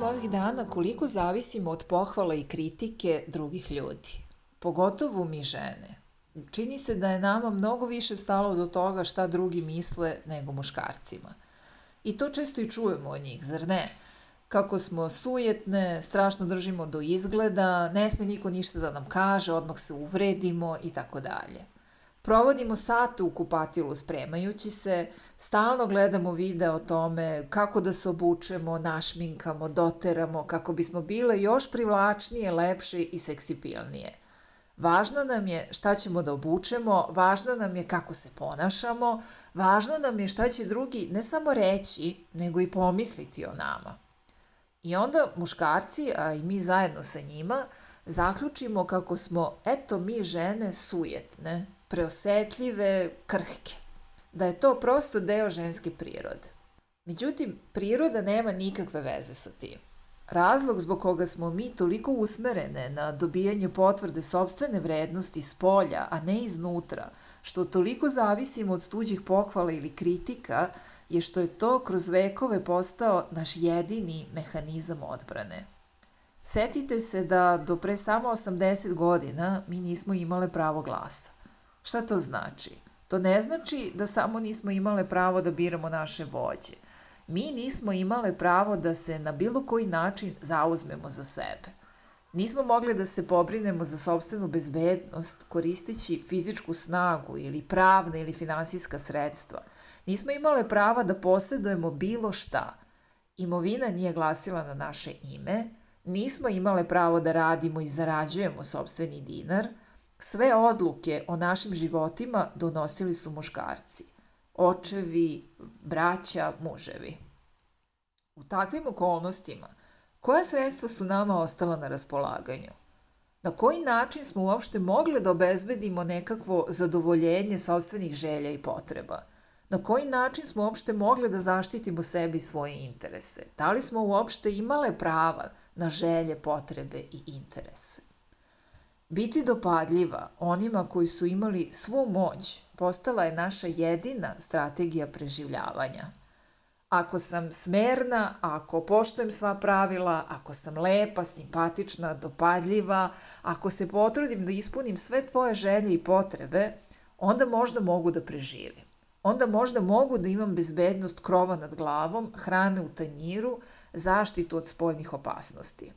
Razmišljam ovih dana koliko zavisimo od pohvala i kritike drugih ljudi. Pogotovo mi žene. Čini se da je nama mnogo više stalo do toga šta drugi misle nego muškarcima. I to često i čujemo od njih, zar ne? Kako smo sujetne, strašno držimo do izgleda, ne sme niko ništa da nam kaže, odmah se uvredimo i tako dalje. Provodimo sate u kupatilu spremajući se, stalno gledamo videa o tome kako da se obučemo, našminkamo, doteramo, kako bismo bile još privlačnije, lepše i seksipilnije. Važno nam je šta ćemo da obučemo, važno nam je kako se ponašamo, važno nam je šta će drugi ne samo reći, nego i pomisliti o nama. I onda muškarci, a i mi zajedno sa njima, zaključimo kako smo, eto mi žene, sujetne, preosetljive, krhke. Da je to prosto deo ženske prirode. Međutim, priroda nema nikakve veze sa tim. Razlog zbog koga smo mi toliko usmerene na dobijanje potvrde sobstvene vrednosti s polja, a ne iznutra, što toliko zavisimo od tuđih pohvala ili kritika, je što je to kroz vekove postao naš jedini mehanizam odbrane. Setite se da do pre samo 80 godina mi nismo imale pravo glasa. Šta to znači? To ne znači da samo nismo imale pravo da biramo naše vođe. Mi nismo imale pravo da se na bilo koji način zauzmemo za sebe. Nismo mogli da se pobrinemo za sobstvenu bezbednost koristeći fizičku snagu ili pravna ili finansijska sredstva. Nismo imale prava da posjedujemo bilo šta. Imovina nije glasila na naše ime, nismo imale pravo da radimo i zarađujemo sobstveni dinar – Sve odluke o našim životima donosili su muškarci. Očevi, braća, muževi. U takvim okolnostima, koja sredstva su nama ostala na raspolaganju? Na koji način smo uopšte mogli da obezbedimo nekakvo zadovoljenje sobstvenih želja i potreba? Na koji način smo uopšte mogli da zaštitimo sebi i svoje interese? Da li smo uopšte imale prava na želje, potrebe i interese? Biti dopadljiva onima koji su imali svu moć postala je naša jedina strategija preživljavanja. Ako sam smerna, ako poštujem sva pravila, ako sam lepa, simpatična, dopadljiva, ako se potrudim da ispunim sve tvoje želje i potrebe, onda možda mogu da preživim. Onda možda mogu da imam bezbednost krova nad glavom, hrane u tanjiru, zaštitu od spoljnih opasnosti.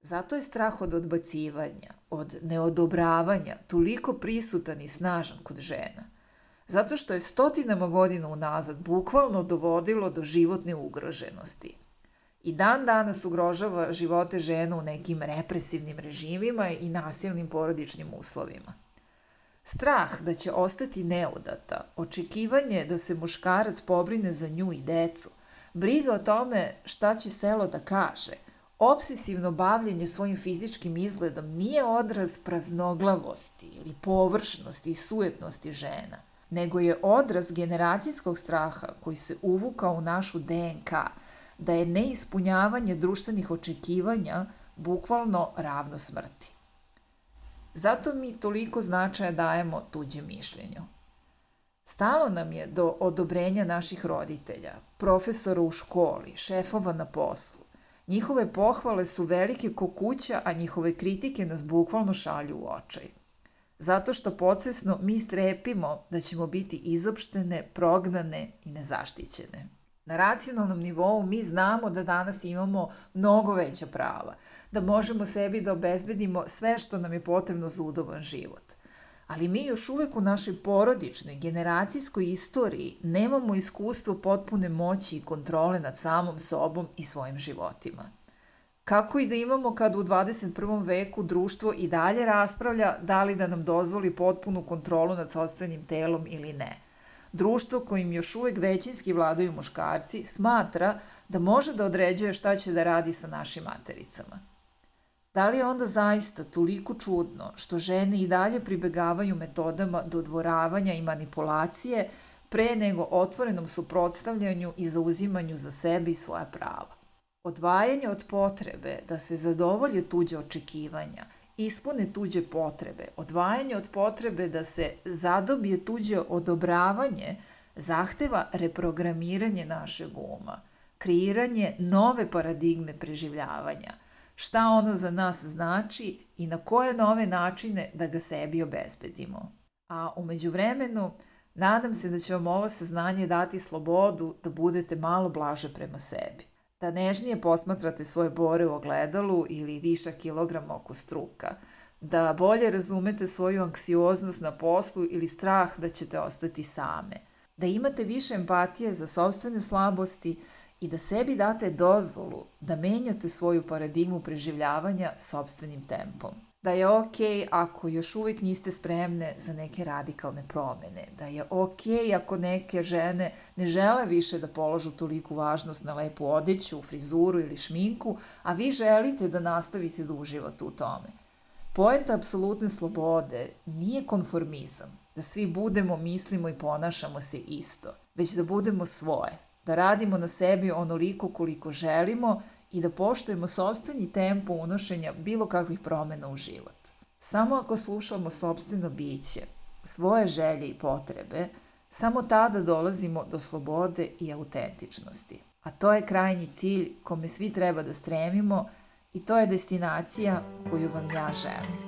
Zato je strah od odbacivanja, od neodobravanja toliko prisutan i snažan kod žena. Zato što je stotinama godina unazad bukvalno dovodilo do životne ugroženosti. I dan danas ugrožava živote žena u nekim represivnim režimima i nasilnim porodičnim uslovima. Strah da će ostati neudata, očekivanje da se muškarac pobrine za nju i decu, briga o tome šta će selo da kaže – Obsesivno bavljenje svojim fizičkim izgledom nije odraz praznoglavosti ili površnosti i sujetnosti žena, nego je odraz generacijskog straha koji se uvuka u našu DNK, da je neispunjavanje društvenih očekivanja bukvalno ravno smrti. Zato mi toliko značaja dajemo tuđem mišljenju. Stalo nam je do odobrenja naših roditelja, profesora u školi, šefova na poslu, Njihove pohvale su velike ko kuća, a njihove kritike nas bukvalno šalju u očaj. Zato što podsesno mi strepimo da ćemo biti izopštene, prognane i nezaštićene. Na racionalnom nivou mi znamo da danas imamo mnogo veća prava, da možemo sebi da obezbedimo sve što nam je potrebno za udoban život. Ali mi još uvek u našoj porodičnoj, generacijskoj istoriji nemamo iskustvo potpune moći i kontrole nad samom sobom i svojim životima. Kako i da imamo kad u 21. veku društvo i dalje raspravlja da li da nam dozvoli potpunu kontrolu nad sobstvenim telom ili ne. Društvo kojim još uvek većinski vladaju muškarci smatra da može da određuje šta će da radi sa našim matericama. Da li je onda zaista toliko čudno što žene i dalje pribegavaju metodama dodvoravanja i manipulacije pre nego otvorenom suprotstavljanju i zauzimanju za sebe i svoja prava? Odvajanje od potrebe da se zadovolje tuđe očekivanja, ispune tuđe potrebe, odvajanje od potrebe da se zadobije tuđe odobravanje, zahteva reprogramiranje našeg uma, kreiranje nove paradigme preživljavanja, šta ono za nas znači i na koje nove načine da ga sebi obezbedimo. A umeđu vremenu, nadam se da će vam ovo saznanje dati slobodu da budete malo blaže prema sebi da nežnije posmatrate svoje bore u ogledalu ili viša kilograma oko struka, da bolje razumete svoju anksioznost na poslu ili strah da ćete ostati same, da imate više empatije za sobstvene slabosti i da sebi date dozvolu da menjate svoju paradigmu preživljavanja sobstvenim tempom. Da je ok ako još uvijek niste spremne za neke radikalne promene, da je ok ako neke žene ne žele više da položu toliku važnost na lepu odeću, frizuru ili šminku, a vi želite da nastavite da uživate u tome. Poenta apsolutne slobode nije konformizam, da svi budemo, mislimo i ponašamo se isto, već da budemo svoje, da radimo na sebi onoliko koliko želimo i da poštujemo sobstveni tempo unošenja bilo kakvih promena u život. Samo ako slušamo sobstveno biće, svoje želje i potrebe, samo tada dolazimo do slobode i autentičnosti. A to je krajnji cilj kome svi treba da stremimo i to je destinacija koju vam ja želim.